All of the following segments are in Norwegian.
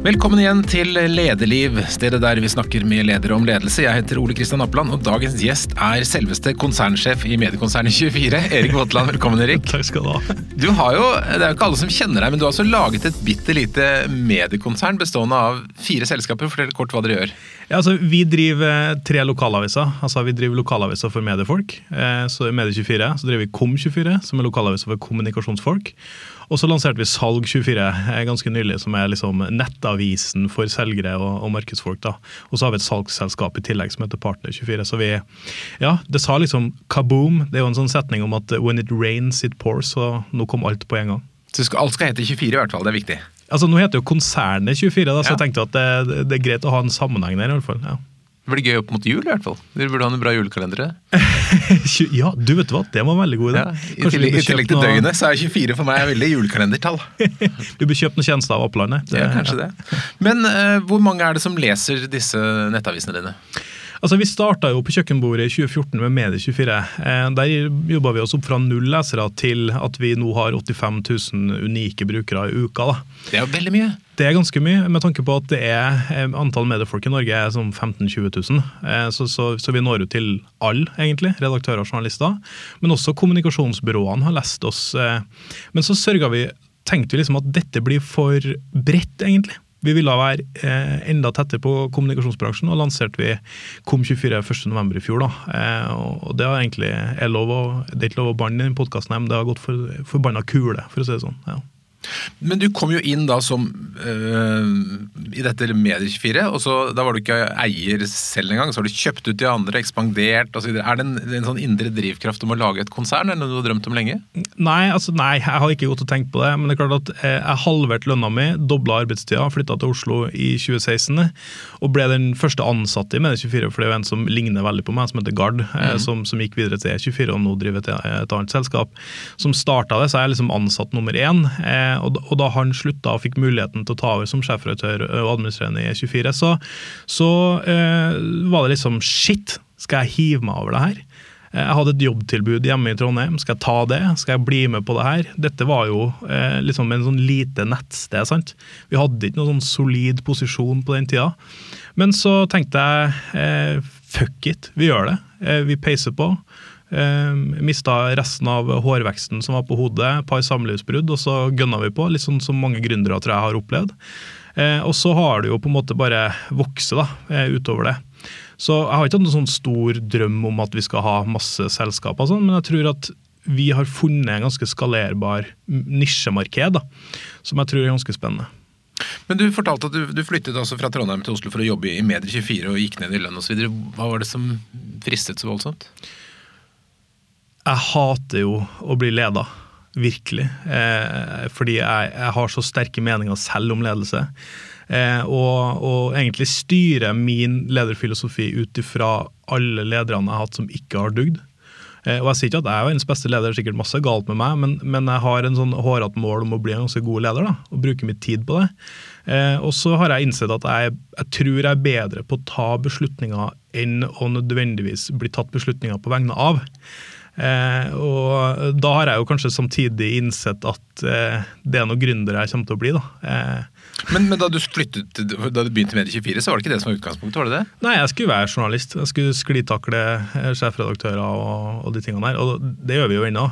Velkommen igjen til Lederliv, stedet der vi snakker med ledere om ledelse. Jeg heter Ole Kristian Appeland, og dagens gjest er selveste konsernsjef i mediekonsernet 24, Erik Våtland. Velkommen, Erik. Takk skal du ha. Du har jo, Det er jo ikke alle som kjenner deg, men du har altså laget et bitte lite mediekonsern bestående av fire selskaper. Fortell kort hva dere gjør. Ja, altså, vi driver tre lokalaviser. Altså, vi driver lokalaviser for mediefolk. Eh, så i Medie24 så driver vi Kom24, som er lokalaviser for kommunikasjonsfolk. Og så lanserte vi Salg24 eh, ganske nylig, som er liksom nettavisen for selgere og, og markedsfolk. da. Og så har vi et salgsselskap i tillegg som heter Partner24. Så vi, ja, det sa liksom kaboom. Det er jo en sånn setning om at when it rains, it pours. Så nå kom alt på en gang. Så alt skal hete 24 i hvert fall, det er viktig. Altså Nå heter jo konsernet 24, da, så Ja. jeg tenkte at det, det er greit å ha en sammenheng der. i hvert fall. Ja. Det blir gøy opp mot jul i hvert fall. Dere burde ha noen bra julekalendere. Ja, du vet hva, det var en veldig god idé. Ja, I tillegg, til noe- døgnet så er 24 for meg veldig julekalendertall. du bør kjøpe noen tjenester av opplandet. Det- Ja, kanskje det. Men uh, hvor mange er det som leser disse nettavisene dine? Altså, Vi starta jo på kjøkkenbordet i 2014 med Medie24. Eh, der jobba vi oss opp fra null lesere til at vi nå har 85 000 unike brukere i uka. da. Det er jo veldig mye. Det er ganske mye, med tanke på at det er eh, antall mediefolk i Norge er som 15 000-20 000. Eh, så, så, så vi når jo til alle, egentlig. Redaktører og journalister. Men også kommunikasjonsbyråene har lest oss. Eh, men så sørga vi tenkte vi liksom at dette blir for bredt, egentlig. Vi ville være eh, enda tettere på kommunikasjonsbransjen, og lanserte vi Kom24 1.11. i fjor. da. Eh, og det egentlig lov det er ikke lov å banne i den podkasten, men det har gått for forbanna kule, for å si det sånn. ja. Men du kom jo inn da som øh, i dette Medier24, og så da var du ikke eier selv engang. Så har du kjøpt ut de andre, ekspandert osv. Er det en, en sånn indre drivkraft om å lage et konsern, eller noe du har drømt om lenge? Nei, altså nei, jeg har ikke gått og tenkt på det. Men det er klart at eh, jeg halverte lønna mi, dobla arbeidstida, flytta til Oslo i 2016 og ble den første ansatte i Medie24, for det er jo en som ligner veldig på meg, som heter Gard, Mm. som, som gikk videre til E24 og nå driver til et annet selskap. Som starta det, så er jeg liksom ansatt nummer én. Eh, og, da- og da han slutta og fikk muligheten til å ta over som sjefredaktør og administrerende i E24, så, så eh, var det liksom shit, skal jeg hive meg over det her? Eh, Jeg hadde et jobbtilbud hjemme i Trondheim. Skal jeg ta det? Skal jeg bli med på det her? Dette var jo eh, liksom en sånn lite nettsted. sant? Vi hadde ikke noen sånn solid posisjon på den tida. Men så tenkte jeg eh, fuck it, vi gjør det. Eh, vi peiser på. Eh, mista resten av hårveksten som var på hodet, et par samlivsbrudd, og så gønna vi på. Litt sånn som mange gründere tror jeg har opplevd. Eh, og så har det jo på en måte bare vokse da, eh, utover det. Så jeg har ikke hatt noen sånn stor drøm om at vi skal ha masse selskaper, sånn, men jeg tror at vi har funnet en ganske skalerbar nisjemarked, da, som jeg tror er ganske spennende. Men du fortalte at du, du flyttet altså fra Trondheim til Oslo for å jobbe i Medier24 og gikk ned i lønn osv. Hva var det som fristet så voldsomt? Jeg hater jo å bli leda, virkelig. Eh, fordi jeg, jeg har så sterke meninger selv om ledelse. Eh, og, og egentlig styrer min lederfilosofi ut ifra alle lederne jeg har hatt som ikke har dugd. Eh, og jeg sier ikke at jeg er verdens beste leder, det er sikkert masse galt med meg, men, men jeg har en sånn hårete mål om å bli en ganske god leder, da, og bruke mitt tid på det. Eh, og så har jeg innsett at jeg, jeg tror jeg er bedre på å ta beslutninger enn å nødvendigvis bli tatt beslutninger på vegne av. Eh, og da har jeg jo kanskje samtidig innsett at eh, det er noen gründere jeg kommer til å bli, da. Eh, Men, men da du flyttet, da du begynte i Medie24, så var det ikke det som var utgangspunktet? var det det? Nei, jeg skulle være journalist. Jeg skulle sklitakle eh, sjefredaktører og, og de tingene der. Og det gjør vi jo ennå.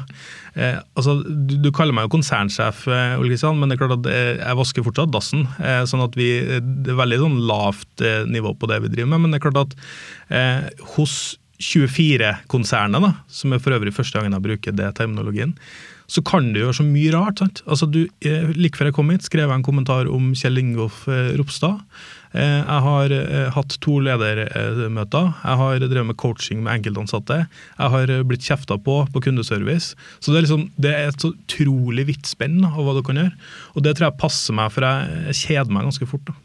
Eh, altså, du, du kaller meg jo konsernsjef, eh, men det er klart at eh, jeg vasker fortsatt dassen. Eh, sånn at vi, Det er veldig sånn lavt nivå på det vi driver med. Men det er klart at eh, hos 24-konsernet, da, som er for øvrig første gangen jeg bruker det terminologien, så kan du gjøre så mye rart. sant? Altså du, eh, Like før jeg kom hit, skrev jeg en kommentar om Kjell Ingolf eh, Ropstad. Eh, jeg har hatt to ledermøter. Jeg har drevet med coaching med enkeltansatte. Jeg har blitt kjefta på på kundeservice. Så det er, liksom, det er et så utrolig vidt spenn av hva du kan gjøre. Og det tror jeg passer meg, for jeg kjeder meg ganske fort. da.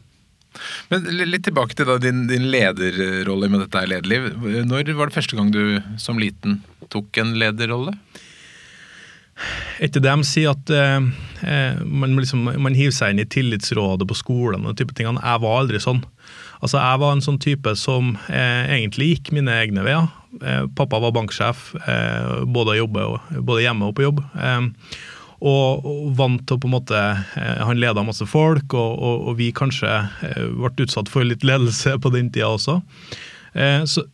Men litt tilbake til da, din, din lederrolle med dette her lederliv. Når var det første gang du som liten tok en lederrolle? Etter det de sier at eh, eh, man, liksom, man hiver seg inn i tillitsrådet på skolen og type tingene. Jeg var aldri sånn. Altså, Jeg var en sånn type som eh, egentlig gikk mine egne veier. Eh, pappa var banksjef, eh, både, jobbe både hjemme og på jobb. Eh, og, og, vant til å på en måte eh, Han leda masse folk, og, og, og vi kanskje eh, ble utsatt for litt ledelse på den tida også. Eh, så,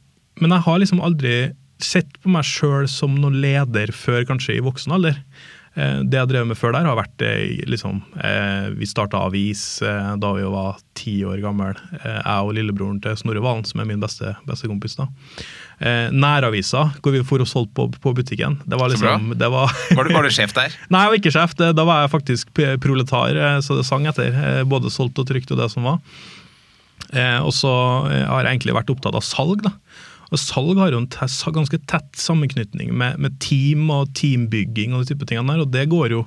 men jeg har liksom aldri sett på meg sjøl som noen leder før kanskje i voksen alder. Eh, det jeg drev med før der, har vært eh, liksom eh, Vi starta avis da vi var ti år gammel. Jeg og lillebroren til Snorre Valen, som er min beste, beste kompis. da. Næravisa hvor vi for og solgte på, på, butikken. Det var liksom, det var, var, du, var, du, sjef der? Nei, jeg var ikke sjef. da var jeg faktisk proletar, så det sang etter. Både solgt og trygt og det som var. Og så har jeg egentlig vært opptatt av salg. da. Og Salg har jo en ganske tett sammenknytning med, med, team og teambygging og de type tingene der, og det går jo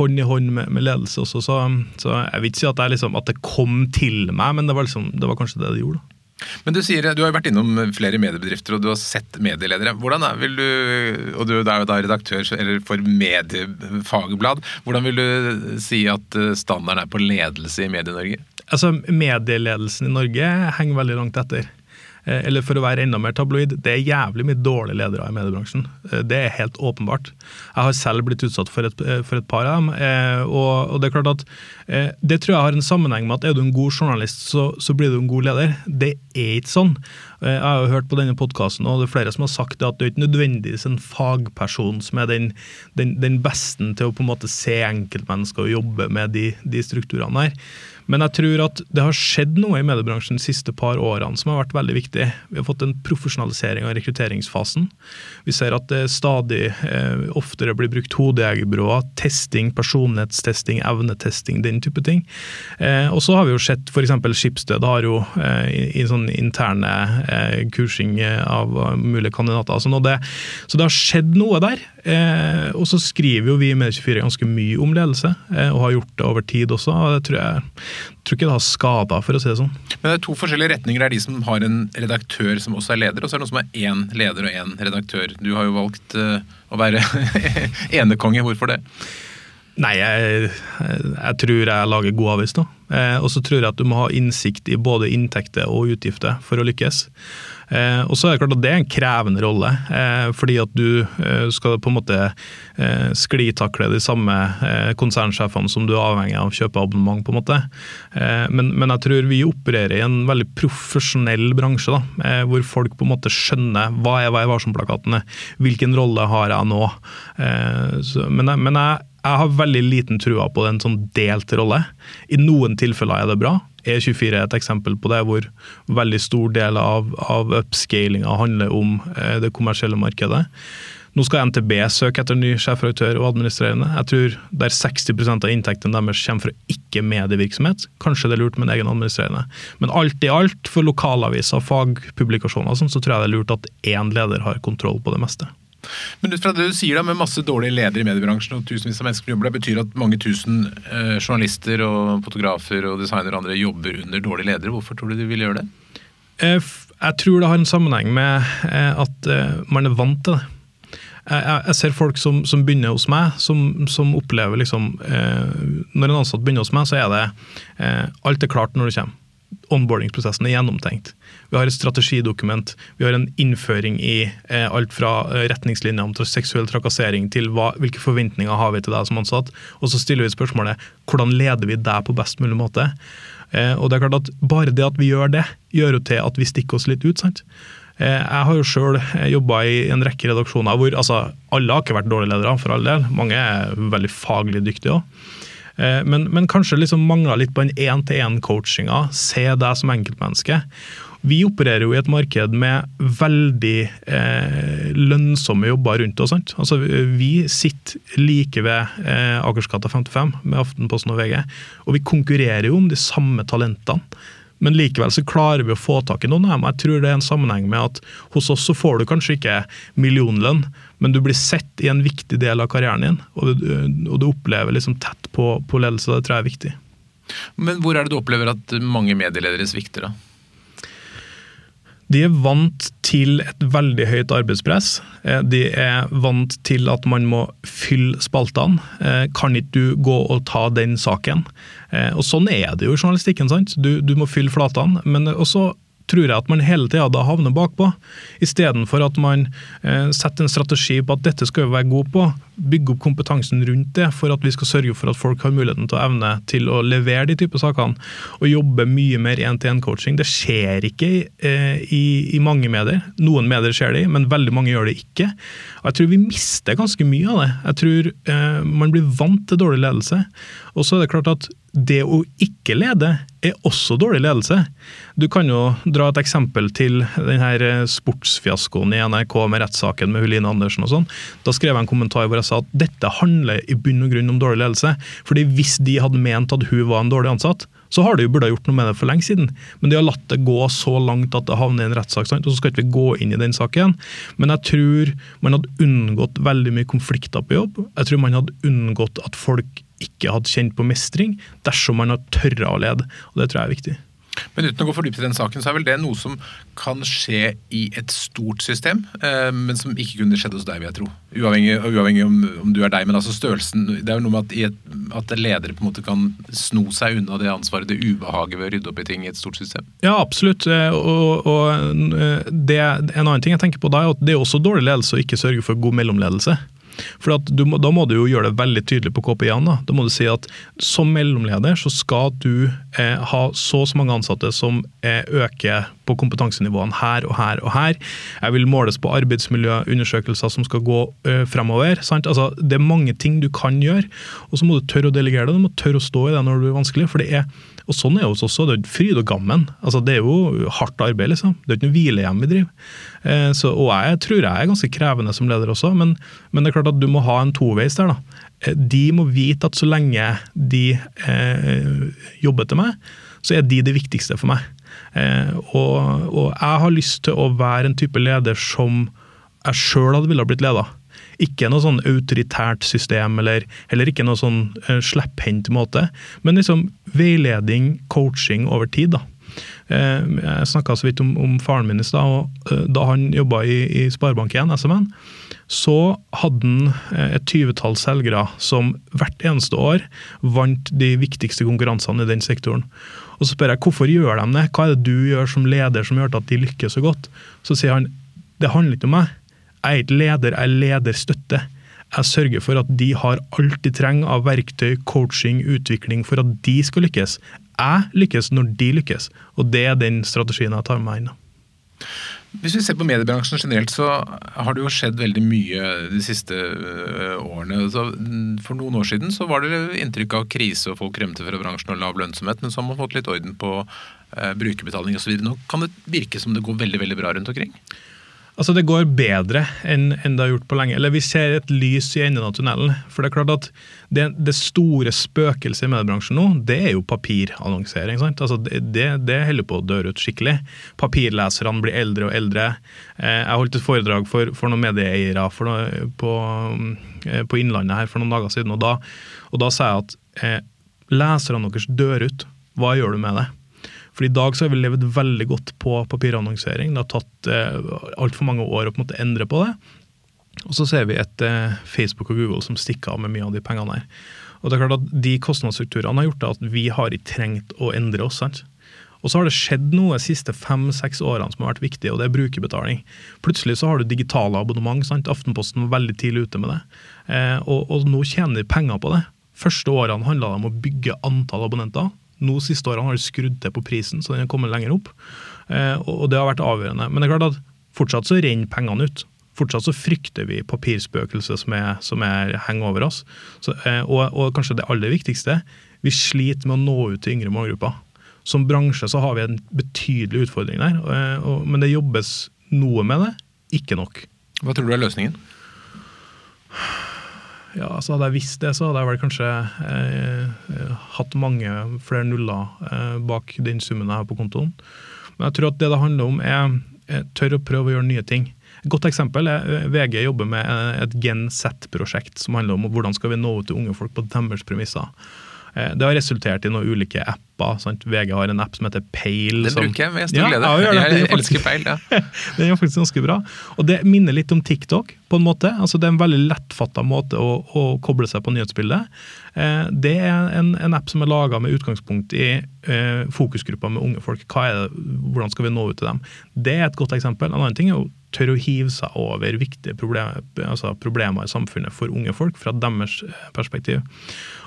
hånd i hånd med, med ledelse også. Så, så, jeg vil ikke si at, liksom, at, det kom til meg, men det var, liksom, det var kanskje det det gjorde. Men Du sier, du har jo vært innom flere mediebedrifter og du har sett medieledere. Hvordan er, vil du, og du er jo da redaktør for Mediefagblad. Hvordan vil du si at standarden er på ledelse i Medie-Norge? Altså, Medieledelsen i Norge henger veldig langt etter. Eh, eller for å være enda mer tabloid, det er jævlig mye dårlige ledere i mediebransjen. Eh, det er helt åpenbart. Jeg har selv blitt utsatt for et, eh, for et par av dem. Og, og, det er klart at det tror jeg har en sammenheng med at er du en god journalist, så, så blir du en god leder. Det er ikke sånn. Jeg har jo hørt på denne podkasten, og det er flere som har sagt det at det er ikke nødvendigvis en fagperson som er den, den, den beste til å på en måte se enkeltmennesker og jobbe med de, de strukturene her. Men jeg tror at det har skjedd noe i mediebransjen de siste par årene som har vært veldig viktig. Vi har fått en profesjonalisering av rekrutteringsfasen. Vi ser at det stadig eh, oftere blir brukt hodejegerbyråer, testing, personlighetstesting, evnetesting, den type ting. Eh, og så har vi jo sett f.eks. Skipsdød har jo eh, i, i sånn interne eh, kursing av mulige kandidater. Altså det, så det har skjedd noe der. Eh, og så skriver jo vi i Medie24 ganske mye om ledelse, eh, og har gjort det over tid også. og det tror jeg tror ikke det har skada, for å si det sånn. Men det er to forskjellige retninger. Det er de som har en redaktør som også er leder, og så er det noen som er én leder og én redaktør. Du har jo valgt uh, å være enekonge. Hvorfor det? Nei, jeg, jeg, tror jeg lager god avis, nå. Eh, og så tror jeg at du må ha innsikt i både inntekter og utgifter for å lykkes. Eh, og så er det klart at det er en krevende rolle, eh, fordi at du eh, skal på en måte sklitakle de samme konsernsjefene som du er avhengig av å kjøpe abonnement, på en måte. Men, men, jeg tror vi opererer i en veldig profesjonell bransje, da, hvor folk på en måte skjønner hva er Vær varsom-plakatene, hvilken rolle har jeg nå. Men, jeg, men jeg jeg har veldig liten trua på en sånn delt rolle. I noen tilfeller er det bra. E24 er et eksempel på det, hvor veldig stor del av, av upscalinga handler om eh, det kommersielle markedet. Nå skal NTB søke etter ny sjefredaktør og administrerende. Jeg tror der 60 av inntektene deres kommer fra ikke-medievirksomhet. Kanskje det er lurt med en egen administrerende. Men alt i alt, for lokalaviser og fagpublikasjoner, sånn, så tror jeg det er lurt at én leder har kontroll på det meste. Men ut fra det du sier da, med masse dårlige ledere i mediebransjen og tusenvis av mennesker som jobber, det betyr at mange tusen eh, journalister og fotografer og designere og andre jobber under dårlige ledere. Hvorfor tror du de vil gjøre det? Eh, jeg tror det har en sammenheng med eh, at eh, man er vant til det. Jeg, ser folk som, som, begynner hos meg, som, som opplever liksom Når en ansatt begynner hos meg, så er det alt er klart når du kommer onboardingsprosessen er gjennomtenkt. Vi har et strategidokument, vi har en innføring i eh, alt fra eh, retningslinjer om seksuell trakassering til hva, hvilke forventninger har vi til deg som ansatt. Og så stiller vi spørsmålet hvordan leder vi deg på best mulig måte. Eh, og det er klart at Bare det at vi gjør det, gjør jo til at vi stikker oss litt ut. sant? Eh, jeg har jo sjøl eh, jobba i en rekke redaksjoner hvor altså, alle har ikke vært dårlige ledere, for all del. Mange er veldig faglig dyktige òg. Eh, men, men kanskje liksom mangla litt på den én-til-én-coachinga. Se deg som enkeltmenneske. Vi opererer jo i et marked med veldig eh, lønnsomme jobber rundt oss. Altså, vi sitter like ved eh, Akersgata 55 med Aftenposten og VG, og vi konkurrerer jo om de samme talentene. Men likevel så klarer vi å få tak i noen av dem. Jeg tror det er en sammenheng med at hos oss så får du kanskje ikke millionlønn, men du blir sett i en viktig del av karrieren din, og du, og du opplever liksom tett på, på ledelse. Det tror jeg er viktig. Men hvor er det du opplever at mange medieledere svikter, da? De er vant til et veldig høyt arbeidspress. Eh, de er vant til at man må fylle spaltene. Eh, kan ikke du gå og ta den saken? Eh, og Sånn er det jo i journalistikken. sant? Du, du må fylle flatene. Men også tror jeg at man hele tida da havner bakpå. Istedenfor at man eh, setter en strategi på at dette skal vi være gode på, bygge opp kompetansen rundt det for at vi skal sørge for at folk har muligheten til å evne til å levere de type sakene, og jobbe mye mer én-til-én-coaching. Det skjer ikke eh, i, i, mange medier. Noen medier skjer det i, men veldig mange gjør det ikke. Og Jeg tror vi mister ganske mye av det. Jeg tror eh, man blir vant til dårlig ledelse. Og så er det klart at det å ikke lede er også dårlig ledelse. Du kan jo dra et eksempel til denne eh, sportsfiaskoen i NRK med rettssaken med Huline Andersen og sånn. Da skrev jeg en kommentar hvor jeg sa at dette handler i bunn og grunn om dårlig ledelse. Fordi hvis de hadde ment at hun var en dårlig ansatt, så har de jo burde ha gjort noe med det for lenge siden. Men de har latt det gå så langt at det havner i en rettssak. Og så skal ikke vi gå inn i den saken. Men jeg tror man hadde unngått veldig mye konflikter på jobb. Jeg tror man hadde unngått at folk ikke hadde kjent på mestring, dersom man har tørra å lede. og Det tror jeg er viktig. Men uten å gå for dypt i den saken, så er vel det noe som kan skje i et stort system, eh, men som ikke kunne skjedd hos deg, vil jeg tro. Uavhengig, uavhengig om, om, du er deg, men altså størrelsen Det er jo noe med at, et, at ledere på en måte kan sno seg unna det ansvaret, det ubehaget ved å rydde opp i ting i et stort system. Ja, absolutt. Eh, og, og eh, det, en annen ting jeg tenker på da, er at det er også dårlig ledelse å ikke sørge for god mellomledelse. For du, Da må du jo gjøre det veldig tydelig på KPI-en. Da. da må du si at som mellomleder så skal du eh, ha så og så mange ansatte som eh, øker på kompetansenivåene her og her og her. Jeg vil måles på arbeidsmiljøundersøkelser som skal gå eh, fremover. Altså, det er mange ting du kan gjøre, og så må du tørre å delegere det. Du må tørre å stå i det når det blir vanskelig. for det er og Sånn er det også. Det er fryd og gammen. Altså, det er jo hardt arbeid. liksom. Det er ikke noe hvilehjem vi driver. Eh, så, og jeg tror jeg er ganske krevende som leder også, men, men, det er klart at du må ha en toveis der. da. Eh, de må vite at så lenge de eh, jobber til meg, så er de det viktigste for meg. Eh, og, og, jeg har lyst til å være en type leder som jeg sjøl hadde ville blitt leda. Ikke noe sånn autoritært system, eller heller ikke noe sånn eh, slepphendt måte. Men liksom veiledning, coaching over tid. da. Uh, jeg snakka så vidt om, om, faren min i stad. uh, Da han jobba i, i Sparebank1, SMN, så hadde han et tyvetall selgere som hvert eneste år vant de viktigste konkurransene i den sektoren. Og Så spør jeg hvorfor gjør de det, hva er det du gjør som leder som gjør at de lykkes så godt? Så sier han det handler ikke om meg, jeg er ikke leder, jeg er lederstøtte. Jeg sørger for at de har alt de trenger av verktøy, coaching, utvikling for at de skal lykkes. Jeg lykkes når de lykkes, og det er den strategien jeg tar med meg inn. Hvis vi ser på mediebransjen generelt, så har det jo skjedd veldig mye de siste øh, årene. For noen år siden så var det inntrykk av krise og folk rømte fra bransjen og lav lønnsomhet, men så har man fått litt orden på uh, brukerbetaling osv. Nå kan det virke som det går veldig veldig bra rundt omkring? Altså Det går bedre enn, enn, det har gjort på lenge. Eller vi ser et lys i enden av tunnelen. For det er klart at det, det store spøkelset i mediebransjen nå, det er jo papirannonsering. sant? Altså det, det, holder på å dø ut skikkelig. Papirleserne blir eldre og eldre. Eh, jeg holdt et foredrag for, for noen medieeiere for noe, på, eh, på, Innlandet her for noen dager siden, og da, og da sa jeg at eh, leserne deres dør ut. Hva gjør du med det? For I dag så har vi levd veldig godt på papirannonsering. Det har tatt eh, altfor mange år å på en måte endre på det. Og så ser vi et eh, Facebook og Google som stikker av med mye av de pengene her. Og det er klart at De kostnadsstrukturene har gjort at vi har ikke trengt å endre oss. sant? Og så har det skjedd noe de siste fem-seks årene som har vært viktig, og det er brukerbetaling. Plutselig så har du digitale abonnement. sant? Aftenposten var veldig tidlig ute med det. Eh, og, og, nå tjener de penger på det. Første årene handla det om å bygge antall abonnenter. Nå siste årene har de skrudd til på prisen, så den har kommet lenger opp. Eh, og det har vært avgjørende. Men det er klart at fortsatt så renner pengene ut. Fortsatt så frykter vi papirspøkelset som, er, som er, henger over oss. Så, eh, og, og, kanskje det aller viktigste, vi sliter med å nå ut til yngre målgrupper. Som bransje så har vi en betydelig utfordring der, og, og, men det jobbes noe med det, ikke nok. Hva tror du er løsningen? Ja, så Hadde jeg visst det, så hadde jeg vel kanskje eh, hatt mange flere nuller eh, bak den summen jeg har på kontoen. Men jeg tror at det det handler om, er, tør tørre å prøve å gjøre nye ting. Et godt eksempel er eh, VG jobber med et Gen Z-prosjekt som handler om hvordan skal vi nå ut til unge folk på deres premisser. Eh, det har resultert i noen ulike apper. Sant? VG har en app som heter Peil. Den som, bruker jeg med stor Ja, glede. ja, jeg, jeg, jeg er elsker peil. Ja. Den er faktisk ganske bra. Og det minner litt om TikTok, på en måte. Altså, det er en veldig lettfatta måte å, å koble seg på nyhetsbildet. Eh, det er en, en app som er laga med utgangspunkt i eh, fokusgrupper med unge folk. Det, hvordan skal vi nå ut til dem? Det er et godt eksempel. En annen ting er å tørre å hive seg over viktige problemer, altså problemer i samfunnet for unge folk, fra deres eh, perspektiv.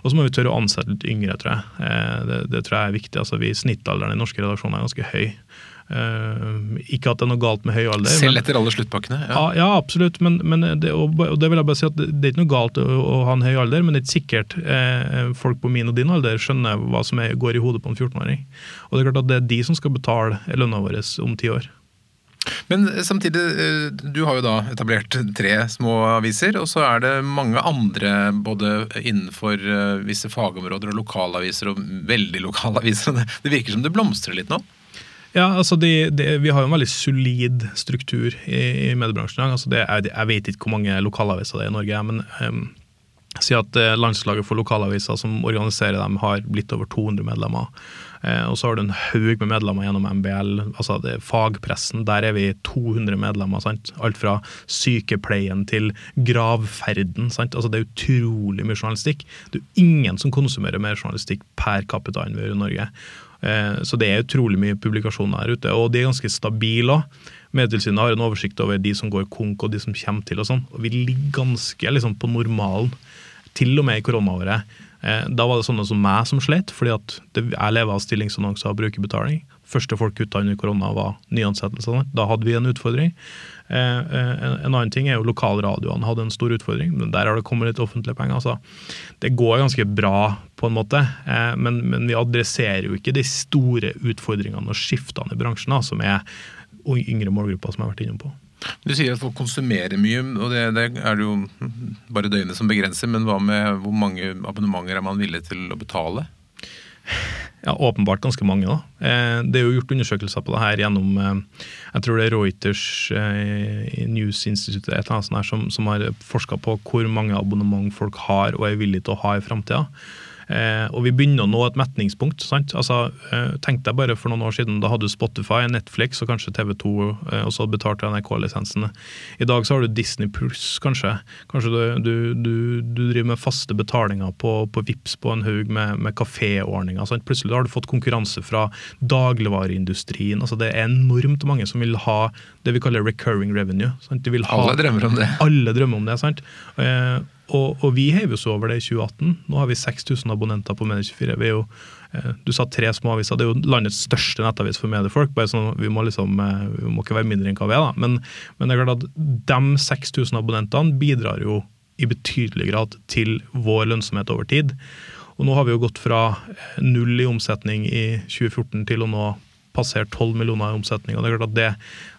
Og så må vi tørre å ansette litt yngre, tror jeg. Eh, det, det tror jeg er viktig. Altså, vi Snittalderen i norske redaksjoner er ganske høy. Uh, ikke at det er noe galt med høy alder. Selv etter alle sluttpakkene. Ja. ja, ja, absolutt. Men, men det, og, og det vil jeg bare si at det, det er ikke noe galt å, å ha en høy alder, men det er ikke sikkert eh, folk på min og din alder skjønner hva som er, går i hodet på en 14-åring. Og det er klart at det er de som skal betale lønna vår om ti år. Men samtidig, eh, du har jo da etablert tre små aviser, og så er det mange andre både innenfor eh, visse fagområder og lokalaviser og veldig lokalaviser. Det- virker som det blomstrer litt nå? Ja, altså de, de, Vi har jo en veldig solid struktur i, i mediebransjen. Altså det, jeg, jeg vet ikke hvor mange lokalaviser det er i Norge, men um, si at eh, landslaget for lokalaviser som organiserer dem, har blitt over 200 medlemmer. Eh, og så har du en haug med medlemmer gjennom MBL, altså fagpressen. Der er vi 200 medlemmer. sant? Alt fra sykepleien til gravferden. sant? Altså Det er utrolig mye journalistikk. Det er ingen som konsumerer mer journalistikk per capita enn vi gjør i Norge. Eh, Så det er utrolig mye publikasjoner her ute, og de er ganske stabile òg. Medietilsynet har en oversikt over de som går konk og de som kommer til. og sånn, og Vi ligger ganske liksom, på normalen, til og med i koronaåret. Eh, Da var det sånne som meg som slet, fordi at jeg lever av stillingsannonser og brukerbetaling. Første folk kutta under korona var nyansettelsene. Da hadde vi en utfordring. Eh, eh, En en annen ting er jo lokalradioene hadde en stor utfordring, men der har det kommet litt offentlige penger. altså. Det går ganske bra, på en måte, men, men vi adresserer jo ikke de store utfordringene og skiftene i bransjen, som er yngre målgrupper, som jeg har vært innom på. Du sier at folk konsumerer mye, og det, det er det jo bare døgnet som begrenser. Men hva med hvor mange abonnementer er man villig til å betale? Ja, Åpenbart ganske mange. da. Eh, Det er jo gjort undersøkelser på det her gjennom eh, jeg tror det er Reuters eh, News Institute et eller annet sånt her, som, som har forska på hvor mange abonnement folk har og er villige til å ha i framtida. Eh, og vi begynner å nå et metningspunkt. sant? Altså, eh, Tenk deg bare for noen år siden, da hadde du Spotify, Netflix og kanskje TV2, eh, og så betalte NRK-lisensene. I dag så har du Disney pluss, kanskje. Kanskje du, du, du, du driver med faste betalinger på, på Vips på en haug med, med kaféordninger. sant? Plutselig har du fått konkurranse fra dagligvareindustrien. altså Det er enormt mange som vil ha det vi kaller recurring revenue. sant? De vil ha, Alle drømmer om det. alle drømmer om det, sant? Eh, og, og vi heiv oss over det i 2018. Nå har vi 6000 abonnenter på Medie24. Vi er jo, eh, du sa tre små aviser. Det er jo landets største nettavis for mediefolk. bare sånn, Vi må liksom, eh, vi må ikke være mindre enn hva vi er, da. Men, men det er klart at de 6000 abonnentene bidrar jo i betydelig grad til vår lønnsomhet over tid. Og nå har vi jo gått fra eh, null i omsetning i 2014 til å nå passere 12 millioner i omsetning. og Det er klart at det,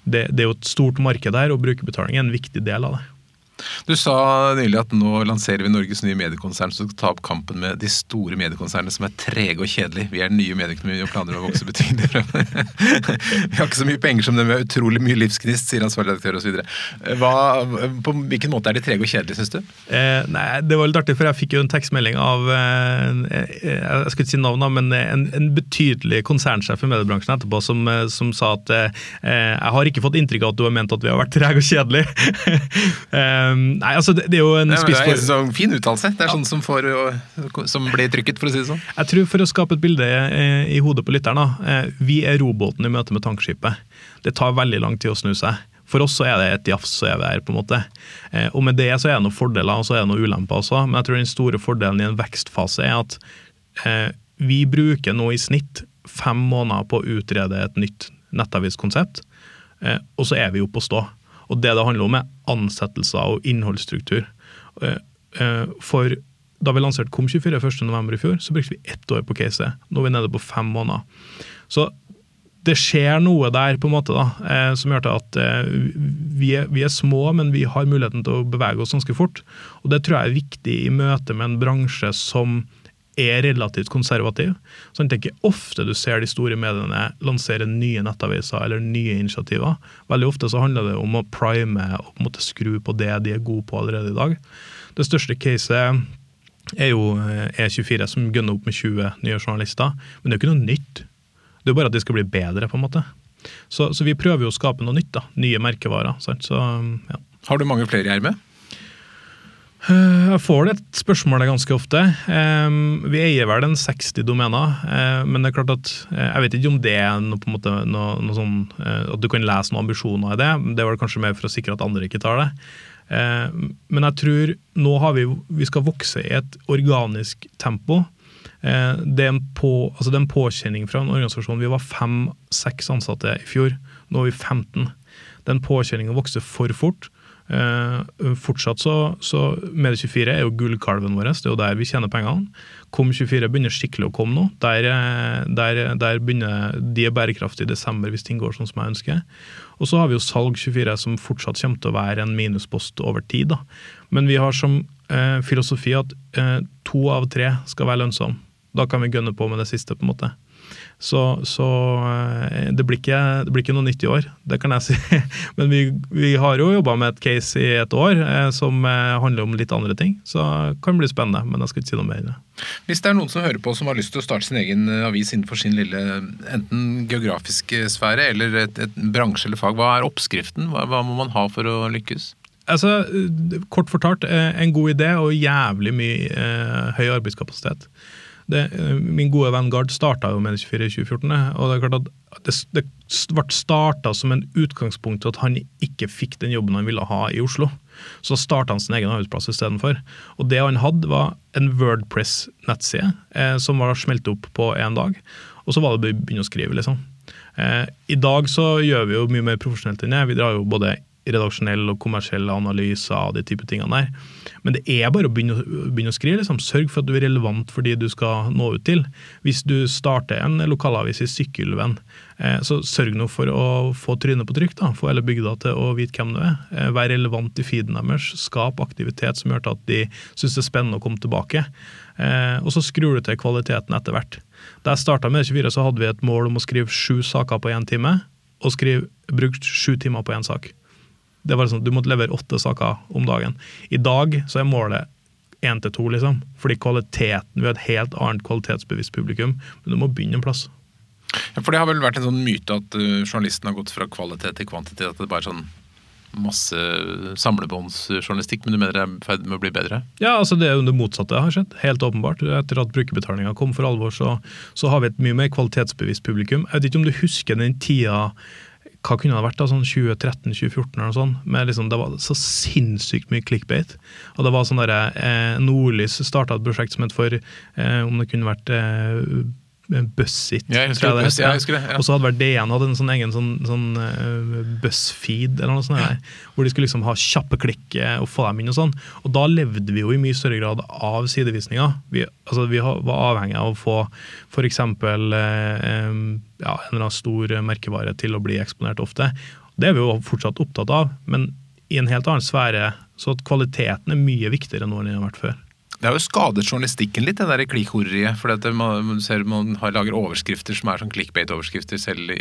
det, det er jo et stort marked her, og brukerbetaling er en viktig del av det. Du sa nylig at nå lanserer vi Norges nye mediekonsern som skal ta opp kampen med de store mediekonsernene som er trege og kjedelige. Vi er den nye medieøkonomien og planer å vokse betydelig fremover. vi har ikke så mye penger som dem, vi har utrolig mye livsgnist, sier ansvarlig redaktør osv. På hvilken måte er de trege og kjedelige, syns du? Eh, nei, Det var litt artig, for jeg fikk jo en tekstmelding av eh, jeg skal ikke si navn, men en, en betydelig konsernsjef i mediebransjen etterpå som, eh, som sa at eh, jeg har ikke fått inntrykk av at du har ment at vi har vært trege og kjedelige. eh, nei, altså det, det er jo en Det er en sånn fin uttalelse. Det er sånn som, får, som blir trykket, for å si det sånn. Jeg tror For å skape et bilde eh, i hodet på lytteren, da, eh, vi er robåten i møte med tankskipet. Det tar veldig lang tid å snu seg. For oss så er det et jafs, så er vi her. på en måte. Eh, og Med det så er det noen fordeler og så er det noen ulemper også, men jeg tror den store fordelen i en vekstfase er at eh, vi bruker nå i snitt fem måneder på å utrede et nytt nettaviskonsept, eh, og så er vi oppe å stå. Og Det det handler om, er ansettelser og innholdsstruktur. Eh, eh, for da vi lanserte Kom24 1.11. i fjor, så brukte vi ett år på caset. Nå er vi nede på fem måneder. Så det skjer noe der på en måte da, eh, som gjør til at vi, er, vi er små, men vi har muligheten til å bevege oss ganske fort. Og Det tror jeg er viktig i møte med en bransje som er relativt konservativ. Så det er ikke ofte du ser de store mediene lansere nye nettaviser eller nye initiativer. Veldig ofte så handler det om å prime og på en måte skru på det de er gode på allerede i dag. Det største caset er jo eh, E24 som gunner opp med 20 nye journalister. Men det er jo ikke noe nytt. Det er jo bare at de skal bli bedre, på en måte. Så, så vi prøver jo å skape noe nytt. da, Nye merkevarer. sant? Så, ja. Har du mange flere i ermet? Eh, Jeg får det spørsmålet ganske ofte. Vi eier vel en 60 domener, eh, men det er klart at eh, jeg vet ikke om det er noe, en måte, noe, noe sånn at du kan lese noen ambisjoner i det. Det er vel kanskje mer for å sikre at andre ikke tar det. Men jeg tror nå har vi, vi skal vokse i et organisk tempo. Det er en, på, altså det er en påkjenning fra en organisasjon. Vi var fem-seks ansatte i fjor. Nå er vi 15. påkjenning å vokse for fort. Eh, fortsatt så, så Medie24 er jo gullkalven vår. Det er jo der vi tjener pengene. Kom24 begynner skikkelig å komme nå. Der, eh, der, der begynner De er bærekraftige i desember hvis ting går sånn som jeg ønsker. Og så har vi jo Salg24 som fortsatt kommer til å være en minuspost over tid. da. Men vi har som eh, filosofi at eh, to av tre skal være lønnsomme. Da kan vi gønne på med det siste, på en måte. Så, så eh, det, blir ikke, det blir ikke noe nytt i år, det kan jeg si. Men vi, vi har jo jobba med et case i et år eh, som eh, handler om litt andre ting. Så det kan bli spennende, men jeg skal ikke si noe mer. enn det. Hvis det er noen som hører på som har lyst til å starte sin egen avis innenfor sin lille enten geografiske sfære eller et, et bransje eller fag, hva er oppskriften? Hva, hva må man ha for å lykkes? Altså, Kort fortalt, en god idé og jævlig mye eh, høy arbeidskapasitet. Det, eh, min gode venn Gard starta jo med 24 i 2014, og det er klart at det, det ble starta som en utgangspunkt til at han ikke fikk den jobben han ville ha i Oslo. Så starta han sin egen arbeidsplass istedenfor. Og det han hadde, var en Wordpress-nettside eh, som var smelt opp på én dag. Og så var det å begynne å skrive, liksom. Eh, I dag så gjør vi jo mye mer profesjonelt enn det. Vi drar jo både redaksjonell og kommersielle analyser og de type tingene der. Men det er bare å begynne, begynne å skrive. Liksom. Sørg for at du er relevant for de du skal nå ut til. Hvis du starter en lokalavis i Sykkylven, eh, så sørg nå for å få trynet på trykk. da, Få hele bygda til å vite hvem du er. Eh, vær relevant i feeden deres. Skap aktivitet som gjør at de syns det er spennende å komme tilbake. Eh, og så skrur du til kvaliteten etter hvert. Da jeg starta med 24, så hadde vi et mål om å skrive sju saker på én time, og skrive, brukt sju timer på én sak. Det var sånn, Du måtte levere åtte saker om dagen. I dag så er målet én til to, liksom. Fordi kvaliteten, vi har et helt annet kvalitetsbevisst publikum. Men du må begynne en plass. Ja, for det har vel vært en sånn myte at uh, journalisten har gått fra kvalitet til kvantitet. At det bare er sånn masse samlebåndsjournalistikk, men du mener det er i ferd med å bli bedre? Ja, altså det er jo det motsatte har skjedd. Helt åpenbart. Etter at brukerbetalinga kom for alvor, så, så har vi et mye mer kvalitetsbevisst publikum. Jeg vet ikke om du husker den tida hva kunne det vært da, sånn 2013-2014 eller noe sånt, med liksom, det var så sinnssykt mye clickbait. Og det var sånn derre eh, Nordlys starta et prosjekt som het for eh, om det kunne vært eh, Bussit. Ja, jeg husker det, ja, jeg husker det, ja. Og så hadde vel DN hadde en sånn egen sånn, sånn uh, Buzzfeed eller noe sånt, der, hvor de skulle liksom ha kjappe klikk eh, og få dem inn og sånn. Og da levde vi jo i mye større grad av sidevisninger. Vi, altså, vi var avhengig av å få f.eks. Uh, em, ja, en eller annen stor merkevare til å bli eksponert ofte. Det er vi jo fortsatt opptatt av, men i en helt annen sfære. Så at kvaliteten er mye viktigere nå enn den har vært før. Det har jo skadet journalistikken litt, det der klikkhoreriet. For det, man, ser man har, lager overskrifter som er sånn clickbait-overskrifter, selv,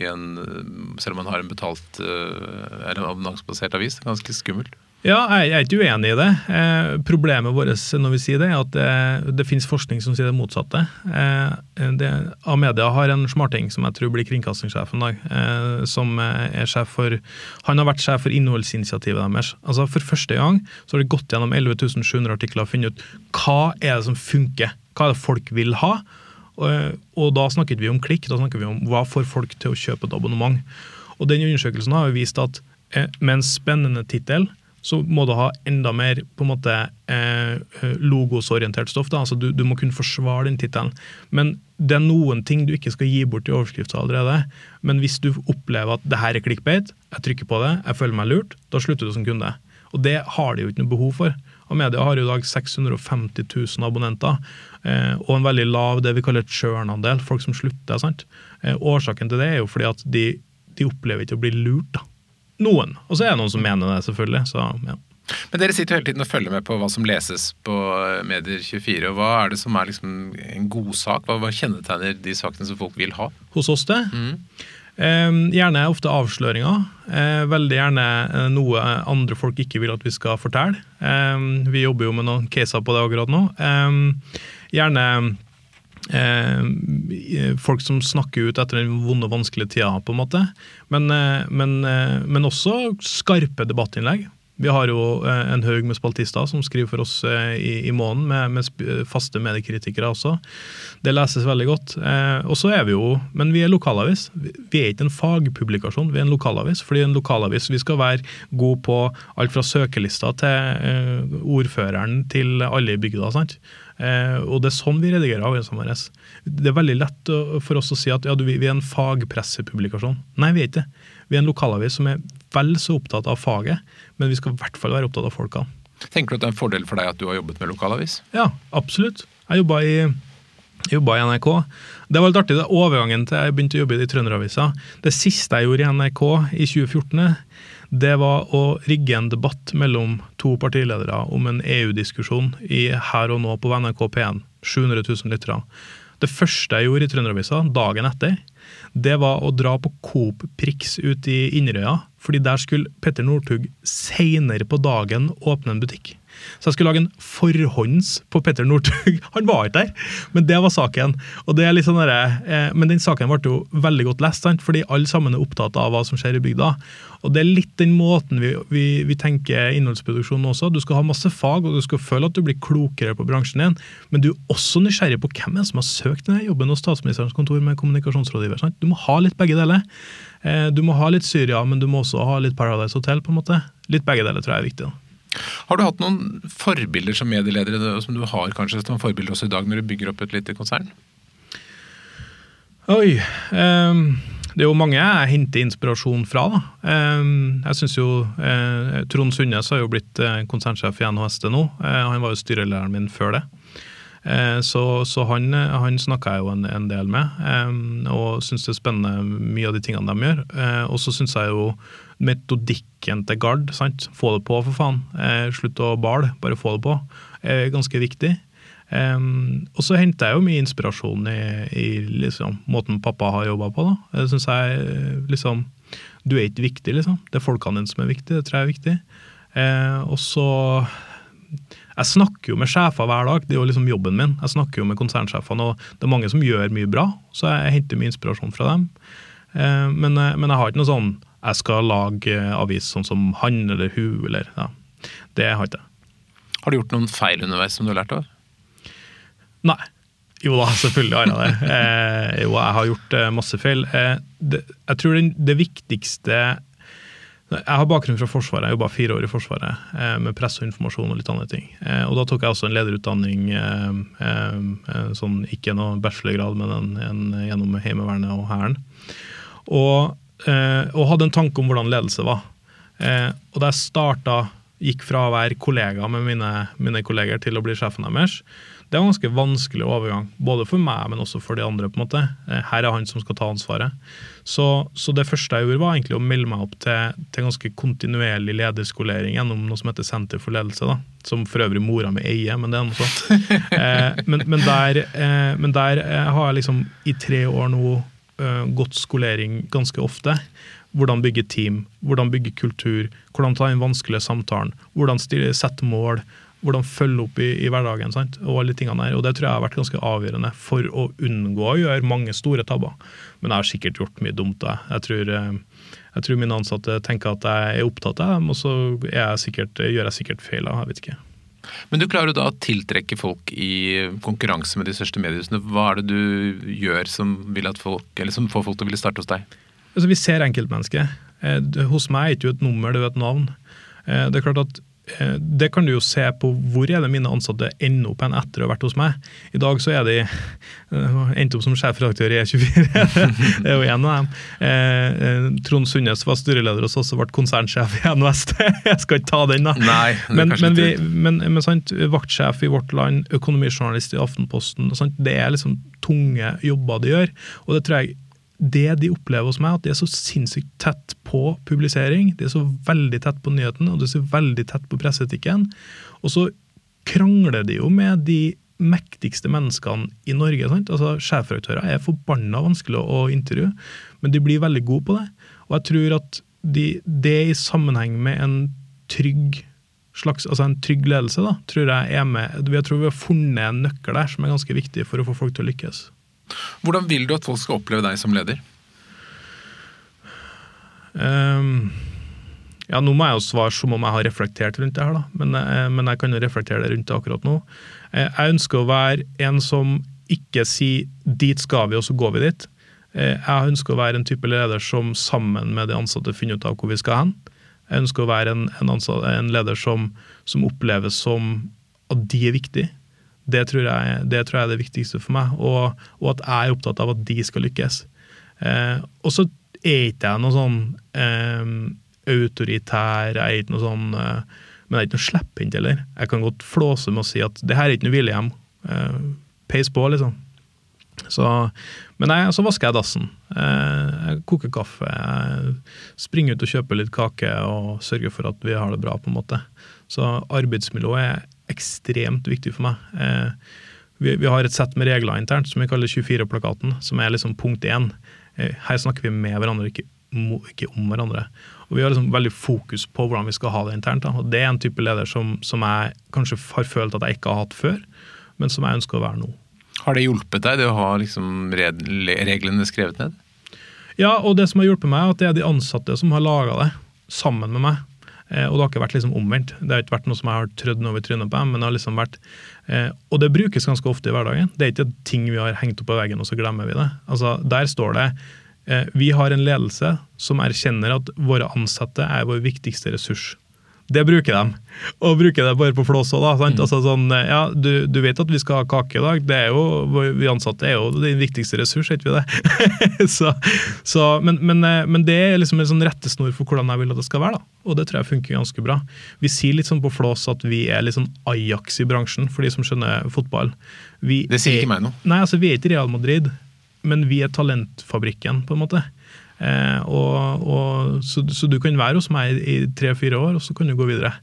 selv om man har en betalt uh, er en abonnementsbasert avis. Det er ganske skummelt. Ja, jeg er ikke uenig i det. Eh, problemet vårt når vi sier det, er at det, det finnes forskning som sier det motsatte. Eh, det, Amedia har en smarting som jeg tror blir kringkastingssjef en dag. Eh, som er sjef for Han har vært sjef for innholdsinitiativet deres. Altså For første gang så har de gått gjennom 11.700 artikler og funnet ut hva er det som funker. Hva er det folk vil ha? Og, og da snakket vi om klikk, da snakket vi om hva får folk til å kjøpe et abonnement. Og den undersøkelsen har vist at eh, med en spennende tittel så må du ha enda mer på en måte eh, logosorientert stoff. Da. Altså, du, du må kunne forsvare den tittelen. Men det er noen ting du ikke skal gi bort i overskrifta allerede. Men hvis du opplever at det her er clickbait, jeg trykker på det, jeg føler meg lurt, da slutter du som kunde. Og det har de jo ikke noe behov for. Og Media har i dag 650 000 abonnenter, eh, og en veldig lav det vi kaller churn-andel, folk som slutter. sant? Eh, årsaken til det er jo fordi at de, de opplever ikke å bli lurt. da. Noen. Og så er det noen som mener det, selvfølgelig. så ja. Men dere sitter jo hele tiden og følger med på hva som leses på Medier24. og Hva er det som er liksom en god sak? Hva, hva kjennetegner de sakene som folk vil ha? Hos oss, det? Eh, gjerne ofte avsløringer. Eh, veldig gjerne eh, noe andre folk ikke vil at vi skal fortelle. Eh, vi jobber jo med noen caser på det akkurat nå. Eh, gjerne eh, folk som snakker ut etter den vonde vanskelige tida, på en måte. Men, men, men også skarpe debattinnlegg. Vi har jo eh, en haug med spaltister som skriver for oss eh, i, i måneden, med, med, faste mediekritikere også. Det leses veldig godt. Eh, og så er vi jo, Men vi er lokalavis. Vi er ikke en fagpublikasjon, vi er en lokalavis. fordi en lokalavis vi skal være god på alt fra søkelista til eh, ordføreren til alle i bygda. sant? Eh, og det er sånn vi redigerer avisene våre. Det er veldig lett for oss å si at ja, vi er en fagpressepublikasjon. Nei, vi er ikke det. Vi er en lokalavis som er vel så opptatt av faget, men vi skal i hvert fall være opptatt av folka. Tenker du at det er en fordel for deg at du har jobbet med lokalavis? Ja, absolutt. Jeg jobba i, i NRK. Det var litt artig, det overgangen til jeg begynte å jobbe i Trønderavisa. Det siste jeg gjorde i NRK i 2014, det var å rigge en debatt mellom to partiledere om en EU-diskusjon i Her og nå på NRK P1. 700 000 lyttere. Det første jeg gjorde i Trønderavisa dagen etter, det var å dra på Coop Prix ut i Inderøya. fordi der skulle Petter Northug seinere på dagen åpne en butikk. Så jeg skulle lage en forhånds på Petter Northug. Han var ikke der, men det var saken. Og det er litt sånn der, eh, Men den saken ble jo veldig godt lest, sant? fordi alle sammen er opptatt av hva som skjer i bygda. Og Det er litt den måten vi, vi, vi tenker innholdsproduksjon også. Du skal ha masse fag, og du skal føle at du blir klokere på bransjen din, men du er også nysgjerrig på hvem er som har søkt denne jobben hos statsministerens kontor med kommunikasjonsrådgiver. Sant? Du må ha litt begge deler. Eh, du må ha litt Syria, men du må også ha litt Paradise Hotel. på en måte. Litt begge deler tror jeg er viktig. da. Har du hatt noen forbilder som medieledere, som du har kanskje som forbilder også i dag, når du bygger opp et lite konsern? Oi. Um, det er jo mange jeg henter inspirasjon fra. da. Um, jeg synes jo uh, Trond Sundnes har jo blitt uh, konsernsjef i NHST nå. Uh, han var jo styrelederen min før det. Så, så, han, han snakka jeg jo en, en del med, og syns det er spennende mye av de tingene de gjør. og så syns jeg jo metodikken til Gard. sant? Få det på, for faen. Eh, slutt å bale, bare få det på. er ganske viktig. Og så henter jeg jo mye inspirasjon i, i liksom, måten pappa har jobba på. da. Det syns jeg liksom Du er ikke viktig, liksom. Det er folkene dine som er viktig. Det tror jeg er viktig. Og så Jeg snakker jo med sjefer hver dag, det er jo liksom jobben min. Jeg snakker jo med konsernsjefene, og det er mange som gjør mye bra, så jeg henter mye inspirasjon fra dem. Uh, men, men jeg har ikke noe sånn jeg skal lage avis sånn som han eller hun, eller ja. Det har jeg ikke. Har du gjort noen feil underveis som du har lært av? Nei. Jo da, selvfølgelig har jeg det. Eh, jo, jeg har gjort eh, masse feil. Eh, det, jeg tror det, det viktigste Jeg har bakgrunn fra Forsvaret, jeg jobba fire år i Forsvaret eh, med presse og informasjon og litt andre ting. Eh, og Da tok jeg også en lederutdanning, eh, sånn, ikke noe bachelorgrad, men en, en, gjennom Heimevernet og Hæren. Og og hadde en tanke om hvordan ledelse var. Og da jeg starta, gikk fra å være kollega med mine, mine kolleger til å bli sjefen deres, det var en ganske vanskelig overgang. Både for meg, men også for de andre. på en måte. Eh, her er han som skal ta ansvaret. Så, så det første jeg gjorde, var egentlig å melde meg opp til, til ganske kontinuerlig lederskolering gjennom noe som heter Senter for ledelse. da, Som for øvrig mora mi eier, men det er noe sånt. eh, men, men, der, eh, men der har jeg liksom i tre år nå uh, gått skolering ganske ofte. Hvordan bygge team, hvordan bygge kultur, hvordan ta inn vanskelige samtalen, hvordan sette mål, hvordan følge opp i, i hverdagen. Sant? Og alle tingene der. Og det tror jeg har vært ganske avgjørende for å unngå å gjøre mange store tabber. Men jeg har sikkert gjort mye dumt. Jeg, jeg tror, uh, jeg tror mine ansatte tenker at jeg er opptatt av dem, og så jeg sikkert, gjør jeg sikkert feil. Jeg vet ikke. Men du klarer da å tiltrekke folk i konkurranse med de største mediehusene. Hva er det du gjør som, folk, som får folk til å ville starte hos deg? Altså, vi ser enkeltmennesket. Eh, hos meg er det ikke et nummer, det er et navn. Eh, det er klart at Eh, det kan du jo se på hvor er det mine ansatte ender opp hen etter å ha vært hos meg. I dag så er de endte endt opp som sjefredaktør i E24. det er jo en av dem. Eh, Trond Sundnes var styreleder hos oss og ble konsernsjef i NOST. Jeg skal ikke ta den, da. Nei, men, men, vi, men, men sant, vaktsjef i Vårt Land, økonomijournalist i Aftenposten. Sant, det er liksom tunge jobber de gjør. Og det tror jeg det de opplever hos meg, at de er så sinnssykt tett på publisering. De er så veldig tett på nyheten, og de er så veldig tett på presseetikken. Og så krangler de jo med de mektigste menneskene i Norge. sant? Altså, Sjefredaktører er forbanna vanskelig å intervjue, men de blir veldig gode på det. Og jeg tror at de, det i sammenheng med en trygg slags, altså en trygg ledelse, da, tror jeg er med Jeg tror vi har funnet en nøkkel der som er ganske viktig for å få folk til å lykkes. Hvordan vil du at folk skal oppleve deg som leder? Um, ja, Nå må jeg jo svare som om jeg har reflektert rundt det her, da. Men, eh, men jeg kan jo reflektere rundt det akkurat nå. Eh, jeg ønsker å være en som ikke sier 'dit skal vi, og så går vi dit'. Eh, jeg ønsker å være en type leder som sammen med de ansatte finner ut av hvor vi skal hen. Jeg ønsker å være en, en, ansatte, en leder som, som, oppleves som at de er viktige. Det tror, jeg, det tror jeg er det viktigste for meg, og, og, at jeg er opptatt av at de skal lykkes. Eh, og så er ikke jeg noe sånn eh, autoritær, jeg er ikke noe sånn eh, Men jeg er ikke noe slepphendt heller. Jeg kan godt flåse med å si at det her er ikke noe hvilehjem. Eh, peis på, liksom. Så, men jeg, så vasker jeg dassen. Eh, jeg koker kaffe. Jeg springer ut og kjøper litt kake og sørger for at vi har det bra. på en måte. Så arbeidsmiljøet er ekstremt viktig for meg. Vi, vi har et sett med regler internt som vi kaller 24-plakaten, som er liksom punkt én. Her snakker vi med hverandre, ikke, ikke om hverandre. Og Vi har liksom veldig fokus på hvordan vi skal ha det internt. Da. og Det er en type leder som, som, jeg kanskje har følt at jeg ikke har hatt før, men som jeg ønsker å være nå. Har det hjulpet deg, det å ha liksom reglene skrevet ned? Ja, og det som har hjulpet meg, er at det er de ansatte som har laga det, sammen med meg. Eh, og det har ikke vært liksom omvendt. Det har ikke vært noe som jeg har trødd over trynet på dem, men det har liksom vært eh, Og det brukes ganske ofte i hverdagen. Det er ikke ting vi har hengt opp på veggen, og så glemmer vi det. Altså, Der står det Eh, vi har en ledelse som erkjenner at våre ansatte er vår viktigste ressurs. Det bruker de, og bruker det bare på flås òg. Mm. Altså sånn, ja, du, du, vet at vi skal ha kake i dag. det er jo, Vi ansatte er jo din viktigste ressurs, ikke vi det? så, så, men, men, eh, men, det er liksom en sånn rettesnor for hvordan jeg vil at det skal være. da. Og det tror jeg funker ganske bra. Vi sier litt sånn på flås at vi er litt sånn Ajax i bransjen, for de som skjønner fotball. Vi det sier ikke meg noe. Nei, altså vi er ikke Real Madrid men vi er talentfabrikken, på en måte. Eh, og, og, så, så, du kan være hos meg i tre-fire år, og så kan du gå videre.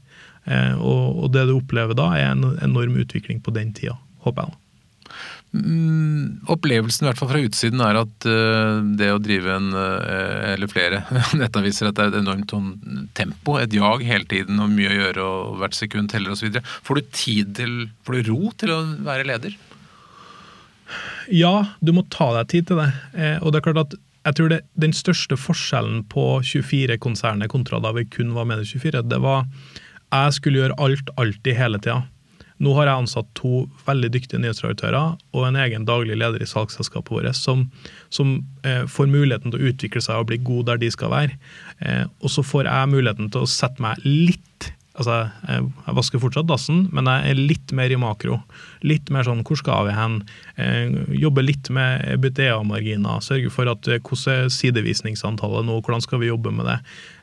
Eh, og, og, det du opplever da, er en enorm utvikling på den tida, håper jeg. Mm, opplevelsen i hvert fall fra utsiden er at uh, det å drive en, uh, eller flere nettaviser, at det er et enormt sånn tempo, et jag hele tiden og mye å gjøre og hvert sekund teller osv. Får du tid til, får du ro til å være leder? Ja, du må ta deg tid til det. Eh, og det er klart at jeg tror det, Den største forskjellen på 24-konsernet kontra da vi kun var med i 24, det var jeg skulle gjøre alt alltid hele tida. Nå har jeg ansatt to veldig dyktige nyhetsredaktører og en egen daglig leder i salgsselskapet vårt som, som eh, får muligheten til å utvikle seg og bli god der de skal være. Eh, og så får jeg muligheten til å sette meg litt Altså, jeg vasker fortsatt dassen, men jeg er litt mer i makro. Litt mer sånn hvor skal vi hen? Eh, jobbe litt med EBTA-marginer. Sørge for at eh, hvordan er sidevisningsantallet nå, hvordan skal vi jobbe med det?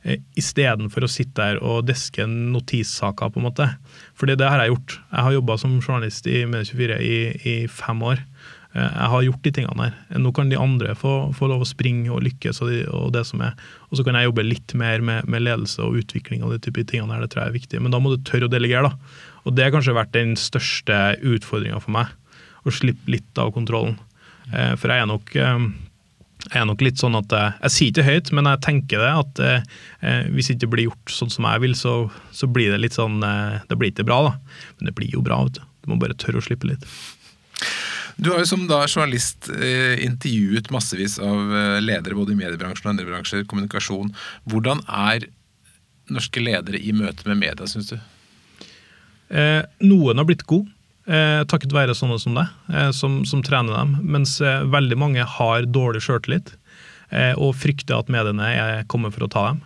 Eh, Istedenfor å sitte der og deske notissaker, på en måte. Fordi det har jeg gjort. Jeg har jobba som journalist i Medie24 i, i fem år. Eh, jeg har gjort de tingene her. Nå kan de andre få, få lov å springe og lykkes. Og, de, og, det som er. Og så kan jeg jobbe litt mer med, med ledelse og utvikling og de type tingene her. Det tror jeg er viktig. Men da må du tørre å delegere. da. Og det har kanskje vært den største utfordringa for meg. Å slippe litt av kontrollen. Eh, for jeg er nok eh, jeg er nok litt sånn at Jeg sier ikke høyt, men jeg tenker det. At eh, hvis det ikke blir gjort sånn som jeg vil, så, så blir det litt sånn eh, Det blir ikke bra, da. Men det blir jo bra. vet Du Du må bare tørre å slippe litt. Du har jo som da journalist eh, intervjuet massevis av eh, ledere både i mediebransjen og andre bransjer, kommunikasjon. Hvordan er norske ledere i møte med media, syns du? Eh, noen har blitt gode, eh, takket være sånne som deg, eh, som, som, trener dem. Mens eh, veldig mange har dårlig sjøltillit og frykter at mediene er kommet for å ta dem.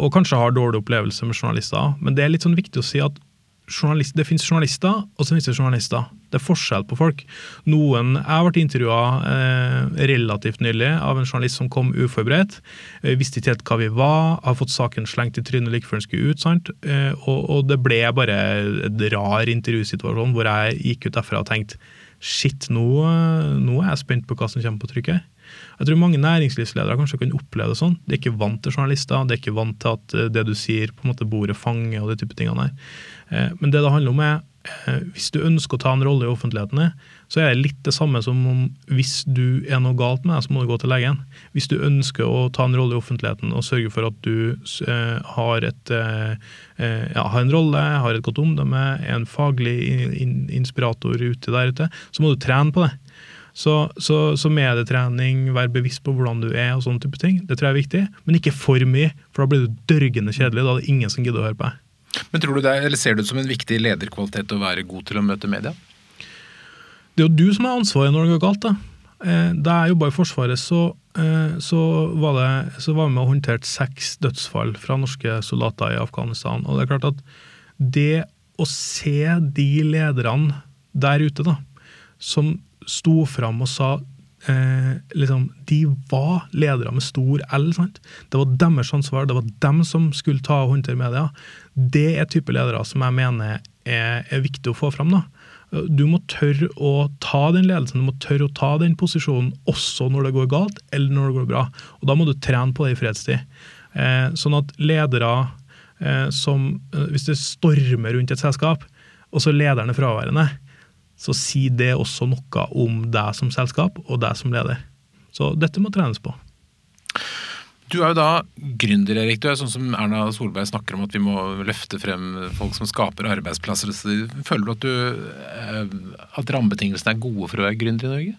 og kanskje har dårlig opplevelse med journalister. Men det er litt sånn viktig å si at det finnes journalister, og så finnes det journalister. Det er forskjell på folk. Noen, Jeg vært intervjua eh, relativt nylig av en journalist som kom uforberedt. Eh, visste ikke helt hva vi var, har fått saken slengt i trynet like før den skulle ut. sant? Eh, og, og, det ble bare en rar intervjusituasjon hvor jeg gikk ut derfra og tenkte shit, nå, nå er jeg spent på hva som kommer på trykket. Jeg tror mange næringslivsledere kanskje kan oppleve det sånn. De er ikke vant til journalister, de er ikke vant til at eh, det du sier, på en måte bordet fanger og de type tingene der. Eh, men det det handler om, er eh, hvis du ønsker å ta en rolle i offentligheten, så er det litt det samme som om hvis du er noe galt med deg, så må du gå til legen. Hvis du ønsker å ta en rolle i offentligheten og sørge for at du har, et, ja, har en rolle, har et godt omdømme, er en faglig inspirator ute der ute, så må du trene på det. Så, så, så, medietrening, være bevisst på hvordan du er og sånne type ting, det tror jeg er viktig. Men ikke for mye, for da blir du dørgende kjedelig. Da er det ingen som gidder å høre på deg. Men tror du det, eller Ser du det som en viktig lederkvalitet å være god til å møte media? Det er jo du som har ansvaret når det går galt. Da eh, Da jeg jobba i Forsvaret, så, eh, så, var det, så var vi med og håndterte seks dødsfall fra norske soldater i Afghanistan. Og det er klart at det å se de lederne der ute, da, som sto fram og sa eh, liksom, De var ledere med stor L. sant? Det var deres ansvar, det var dem som skulle ta og håndtere media. Det er type ledere som jeg mener er, er viktig å få fram. da. Du må tørre å ta den ledelsen, du må tørre å ta den posisjonen også når det går galt, eller når det går bra. Og Da må du trene på det i fredstid. Eh, sånn at ledere eh, som eh, Hvis det stormer rundt et selskap, og så lederen er fraværende, så sier det også noe om deg som selskap og deg som leder. Så dette må trenes på. Du er jo da gründer, Erik. Du er sånn som Erna Solberg snakker om at vi må løfte frem folk som skaper arbeidsplasser. Føler du at, du, eh, at rammebetingelsene er gode for å være gründer i Norge?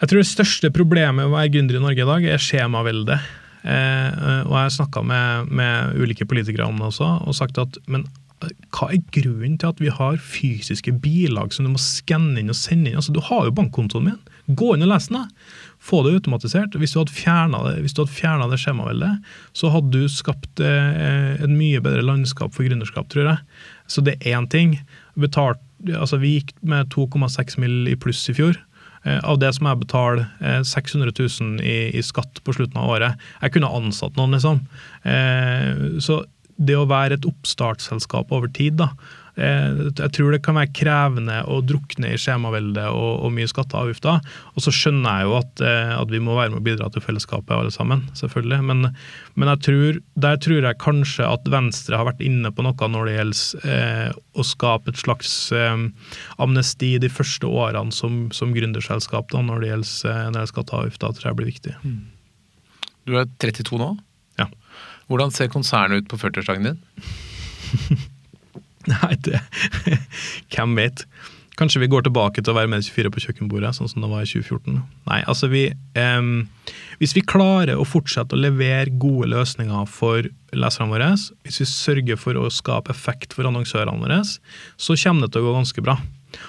Jeg tror det største problemet med å være gründer i Norge i dag er skjemaveldet. Eh, og jeg har snakka med, med, ulike politikere om det også, og sagt at men hva er grunnen til at vi har fysiske bilag som du må skanne inn og sende inn? Altså, Du har jo bankkontoen min. Gå inn og les den. Få det automatisert. Hvis du hadde fjerna det, hvis det skjemaveldet, så hadde du skapt eh, et mye bedre landskap for gründerskap, tror jeg. Så det er én ting. Betalt, altså, vi gikk med 2,6 mill. i pluss i fjor. Eh, av det som jeg betaler eh, 600 000 i, i, skatt på slutten av året. Jeg kunne ansatt noen, liksom. Eh, så det å være et oppstartsselskap over tid, da, eh, jeg tror det kan være krevende å drukne i skjemaveldet og, og, mye skatter og avgifter. Og så skjønner jeg jo at, eh, at, vi må være med å bidra til fellesskapet alle sammen, selvfølgelig. Men, men tror, der tror jeg kanskje at Venstre har vært inne på noe når det gjelder eh, å skape et slags eh, amnesti de første årene som, som gründerselskap da, når det gjelder, eh, skatter og avgifter. tror jeg blir viktig. Mm. Du er 32 nå? Hvordan ser konsernet ut på 40-årsdagen din? Nei, det Hvem vet? Kanskje vi går tilbake til å være med 24 på kjøkkenbordet, sånn som det var i 2014. Nei, altså vi um, Hvis vi klarer å fortsette å levere gode løsninger for leserne våre, hvis vi sørger for å skape effekt for annonsørene våre, så kommer det til å gå ganske bra.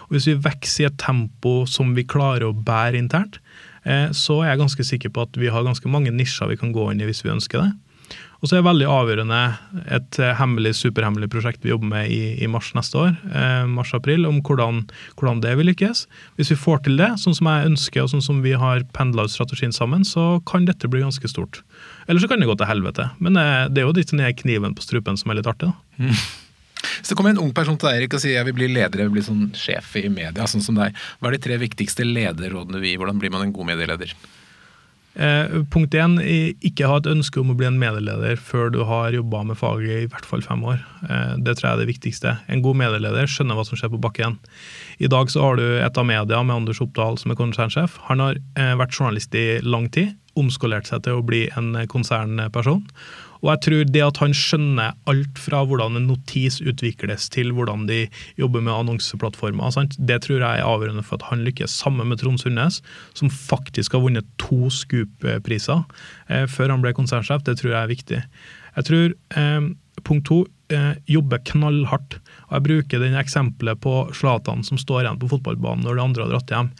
Og Hvis vi vokser i et tempo som vi klarer å bære internt, eh, så er jeg ganske sikker på at vi har ganske mange nisjer vi kan gå inn i hvis vi ønsker det. Og så er det veldig avgjørende et eh, hemmelig, superhemmelig prosjekt vi jobber med i, i mars neste år, eh, mars-april, om hvordan, hvordan, det vil lykkes. Hvis vi får til det, sånn som jeg ønsker og sånn som vi har pendla ut strategien sammen, så kan dette bli ganske stort. Eller så kan det gå til helvete. Men eh, det er jo litt ned kniven på strupen som er litt artig. da. Mm. Så kommer en ung person til deg Erik, og sier jeg vil bli leder, jeg vil bli sånn sjef i media, sånn som deg. Hva er de tre viktigste lederrådene vi gir? Hvordan blir man en god medieleder? Eh, punkt én, ikke ha et ønske om å bli en medieleder før du har jobba med faget i hvert fall fem år. Eh, det tror jeg er det viktigste. En god medieleder skjønner hva som skjer på bakken. I dag så har du et av media med Anders Oppdal som er konsernsjef. Han har eh, vært journalist i lang tid, omskolert seg til å bli en konsernperson. Og jeg tror det at han skjønner alt fra hvordan en notis utvikles til hvordan de jobber med annonseplattformer, sant? det tror jeg er avgjørende for at han lykkes, sammen med Trond Sundnes, som faktisk har vunnet to Scoop-priser eh, før han ble konsernsjef. Det tror jeg er viktig. Jeg tror eh, punkt to eh, jobbe knallhardt. Og Jeg bruker den eksempelet på Zlatan som står igjen på fotballbanen når de andre har dratt hjem.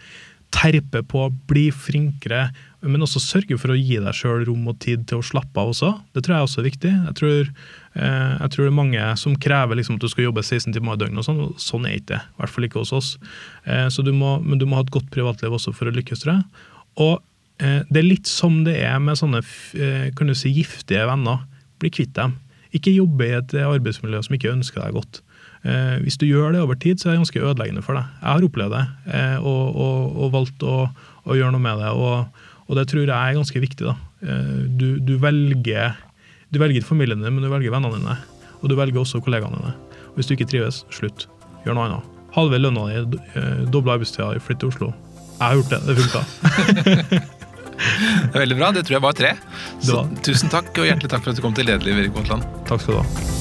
Terpe på, bli flinkere, men også sørge for å gi deg sjøl rom og tid til å slappe av også. Det tror jeg også er viktig. Jeg tror, eh, jeg tror det er mange som krever liksom at du skal jobbe 16 timer i døgnet, og sånn. Sånn er ikke det. I hvert fall ikke hos oss. Eh, du må, men du må ha et godt privatliv også for å lykkes, tror jeg. Og eh, det er litt som det er med sånne eh, kan du si, giftige venner. Bli kvitt dem. Ikke jobbe i et arbeidsmiljø som ikke ønsker deg godt. Eh, hvis du gjør det over tid, så er det ganske ødeleggende for deg. Jeg har opplevd det, eh, og, og, og valgt å, å, gjøre noe med det. og og det tror jeg er ganske viktig. da. Eh, du, du, velger, du velger familien din, men du velger vennene dine. Og du velger også kollegaene dine. Og hvis du ikke trives, slutt. gjør noe annet. Halve lønna di, eh, doble arbeidstida, flytt til Oslo. Jeg har gjort det, det funka. Det er veldig bra. Det tror jeg var tre. Så var- tusen takk, og hjertelig takk for at du kom til Lederlivet, Erik Våtland. Takk skal du ha.